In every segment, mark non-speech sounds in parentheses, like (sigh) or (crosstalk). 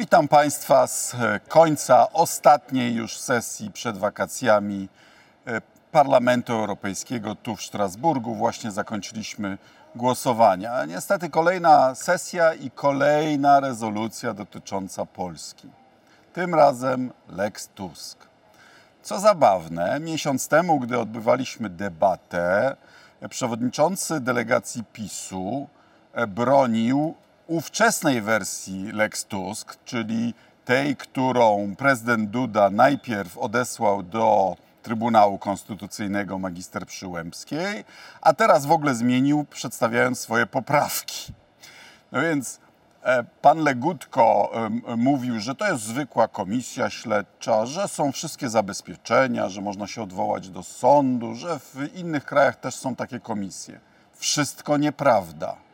Witam Państwa z końca ostatniej już sesji przed wakacjami e, Parlamentu Europejskiego tu w Strasburgu. Właśnie zakończyliśmy głosowania. Niestety kolejna sesja i kolejna rezolucja dotycząca Polski. Tym razem Lex Tusk. Co zabawne, miesiąc temu, gdy odbywaliśmy debatę, przewodniczący delegacji PiSu e, bronił ówczesnej wersji Lex Tusk, czyli tej, którą prezydent Duda najpierw odesłał do Trybunału Konstytucyjnego magister Przyłębskiej, a teraz w ogóle zmienił, przedstawiając swoje poprawki. No więc e, pan Legutko mówił, że to jest zwykła komisja śledcza, że są wszystkie zabezpieczenia, że można się odwołać do sądu, że w innych krajach też są takie komisje. Wszystko nieprawda.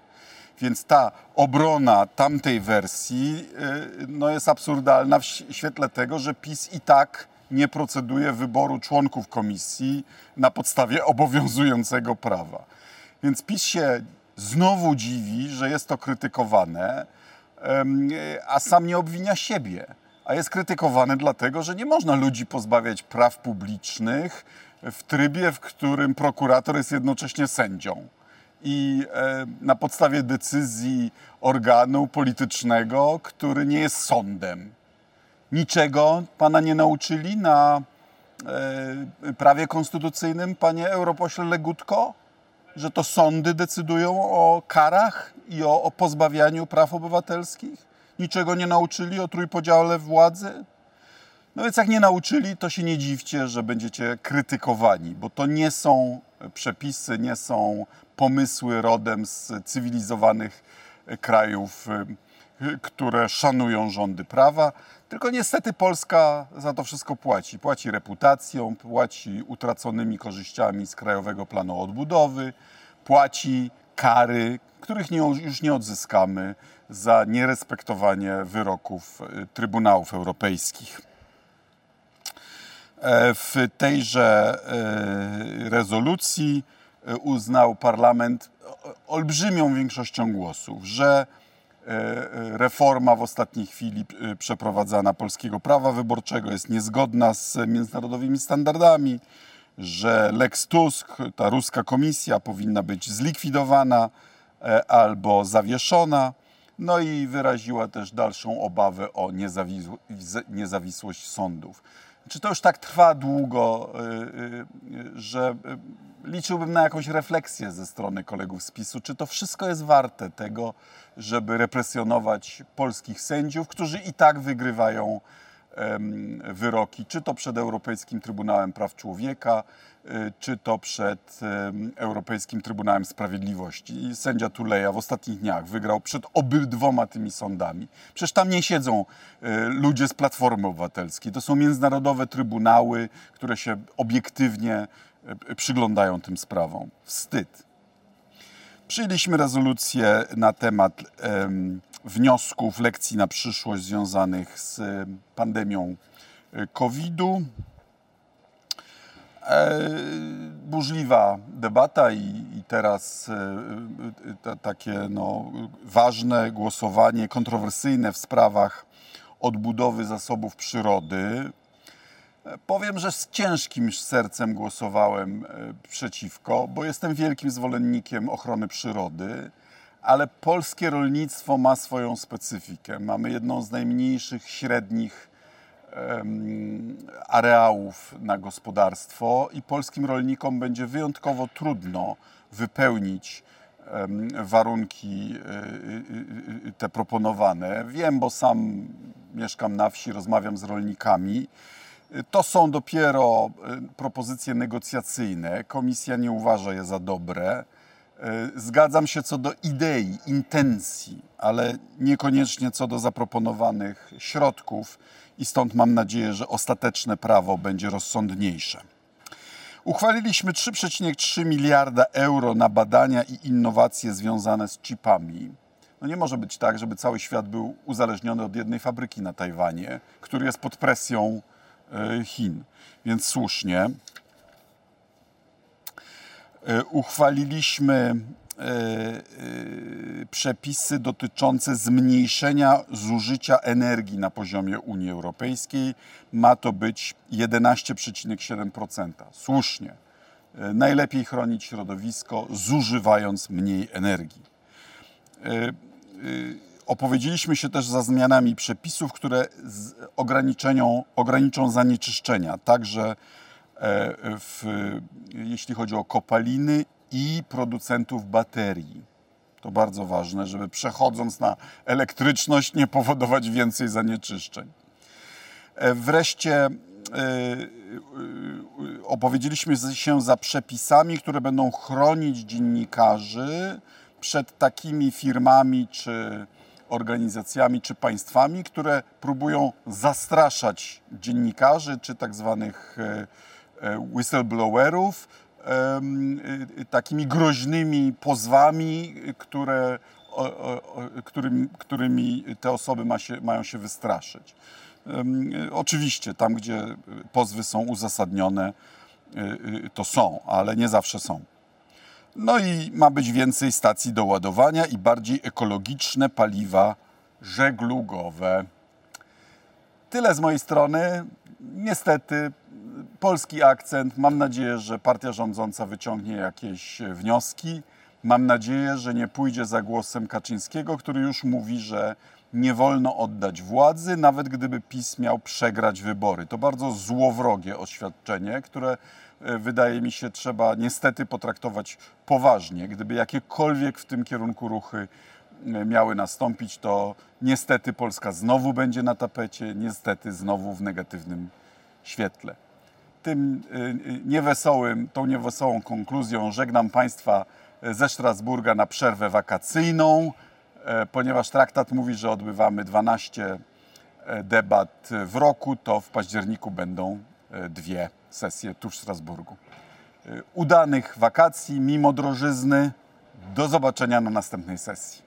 Więc ta obrona tamtej wersji y, no jest absurdalna w świetle tego, że PiS i tak nie proceduje wyboru członków komisji na podstawie (laughs) obowiązującego prawa. Więc PiS się znowu dziwi, że jest to krytykowane, a sam nie obwinia siebie. A jest krytykowany dlatego, że nie można ludzi pozbawiać praw publicznych w trybie, w którym prokurator jest jednocześnie sędzią i e, na podstawie decyzji organu politycznego, który nie jest sądem. Niczego pana nie nauczyli na e, prawie konstytucyjnym, panie europośle Legutko? Że to sądy decydują o karach i o, o pozbawianiu praw obywatelskich? Niczego nie nauczyli o trójpodziale władzy? No więc jak nie nauczyli, to się nie dziwcie, że będziecie krytykowani, bo to nie są przepisy, nie są pomysły rodem z cywilizowanych krajów, y, które szanują rządy prawa. Tylko niestety Polska za to wszystko płaci. Płaci reputacją, płaci utraconymi korzyściami z Krajowego Planu Odbudowy, płaci kary, których nie, już nie odzyskamy za nierespektowanie wyroków y, Trybunałów Europejskich. E, w tejże e, rezolucji e, uznał parlament olbrzymią większością głosów, że reforma w ostatniej chwili przeprowadzana polskiego prawa wyborczego jest niezgodna z międzynarodowymi standardami, że Lex Tusk, ta ruska komisja powinna być zlikwidowana albo zawieszona. No i wyraziła też dalszą obawę o niezawisłość sądów. Czy to już tak trwa długo, że liczyłbym na jakąś refleksję ze strony kolegów z PiSu, czy to wszystko jest warte tego, żeby represjonować polskich sędziów, którzy i tak wygrywają wyroki, czy to przed Europejskim Trybunałem Praw Człowieka, y, czy to przed Europejskim Trybunałem Sprawiedliwości. I sędzia Tuleja w ostatnich dniach wygrał przed obydwoma tymi sądami. Przecież tam nie siedzą y, ludzie z Platformy Obywatelskiej. To są międzynarodowe trybunały, które się obiektywnie przyglądają tym sprawom. Wstyd. Przyjęliśmy rezolucję na temat wniosków, lekcji na przyszłość związanych z pandemią e, COVID-u. E, burzliwa debata i, i teraz e, takie no, ważne głosowanie kontrowersyjne w sprawach odbudowy zasobów przyrody. Powiem, że z ciężkim sercem głosowałem przeciwko, bo jestem wielkim zwolennikiem ochrony przyrody ale polskie rolnictwo ma swoją specyfikę. Mamy jedną z najmniejszych średnich areałów na gospodarstwo i polskim rolnikom będzie wyjątkowo trudno wypełnić warunki y, y, te proponowane. Wiem, bo sam mieszkam na wsi, rozmawiam z rolnikami. To są dopiero propozycje negocjacyjne. Komisja nie uważa je za dobre. E, zgadzam się co do idei, intencji, ale niekoniecznie co do zaproponowanych środków i stąd mam nadzieję, że ostateczne prawo będzie rozsądniejsze. Uchwaliliśmy 3,3 miliarda euro na badania i innowacje związane z chipami. No nie może być tak, żeby cały świat był uzależniony od jednej fabryki na Tajwanie, który jest pod presją Chin. Więc słusznie. E, uchwaliliśmy e, przepisy dotyczące zmniejszenia zużycia energii na poziomie Unii Europejskiej. Ma to być 11,7%. Słusznie. E, najlepiej chronić środowisko, zużywając mniej energii. E, opowiedzieliśmy się też za zmianami przepisów, które ograniczą, ograniczą zanieczyszczenia, także w, jeśli chodzi o kopaliny i producentów baterii. To bardzo ważne, żeby przechodząc na elektryczność nie powodować więcej zanieczyszczeń. E, wreszcie e, e, opowiedzieliśmy się za przepisami, które będą chronić dziennikarzy przed takimi firmami czy organizacjami czy państwami, które próbują zastraszać dziennikarzy czy tak zwanych whistleblowerów Y, takimi groźnymi pozwami, które, którymi, którymi te osoby ma się, mają się wystraszyć. Oczywiście, tam gdzie pozwy są uzasadnione, to są, ale nie zawsze są. No i ma być więcej stacji do ładowania i bardziej ekologiczne paliwa żeglugowe. Tyle z mojej strony. Niestety polski akcent. Mam nadzieję, że partia rządząca wyciągnie jakieś wnioski. Mam nadzieję, że nie pójdzie za głosem Kaczyńskiego, który już mówi, że nie wolno oddać władzy, nawet gdyby PiS miał przegrać wybory. To bardzo złowrogie oświadczenie, które e, wydaje mi się trzeba niestety potraktować poważnie. Gdyby jakiekolwiek w tym kierunku ruchy e, miały nastąpić, to niestety Polska znowu będzie na tapecie, niestety znowu w negatywnym świetle tym y, niewesołym, tą niewesołą konkluzją żegnam Państwa ze Strasburga na przerwę wakacyjną, e, ponieważ traktat mówi, że odbywamy 12 e, debat w roku, to w październiku będą e, dwie sesje tu w Strasburgu. Udanych wakacji, mimo drożyzny. Do zobaczenia na następnej sesji.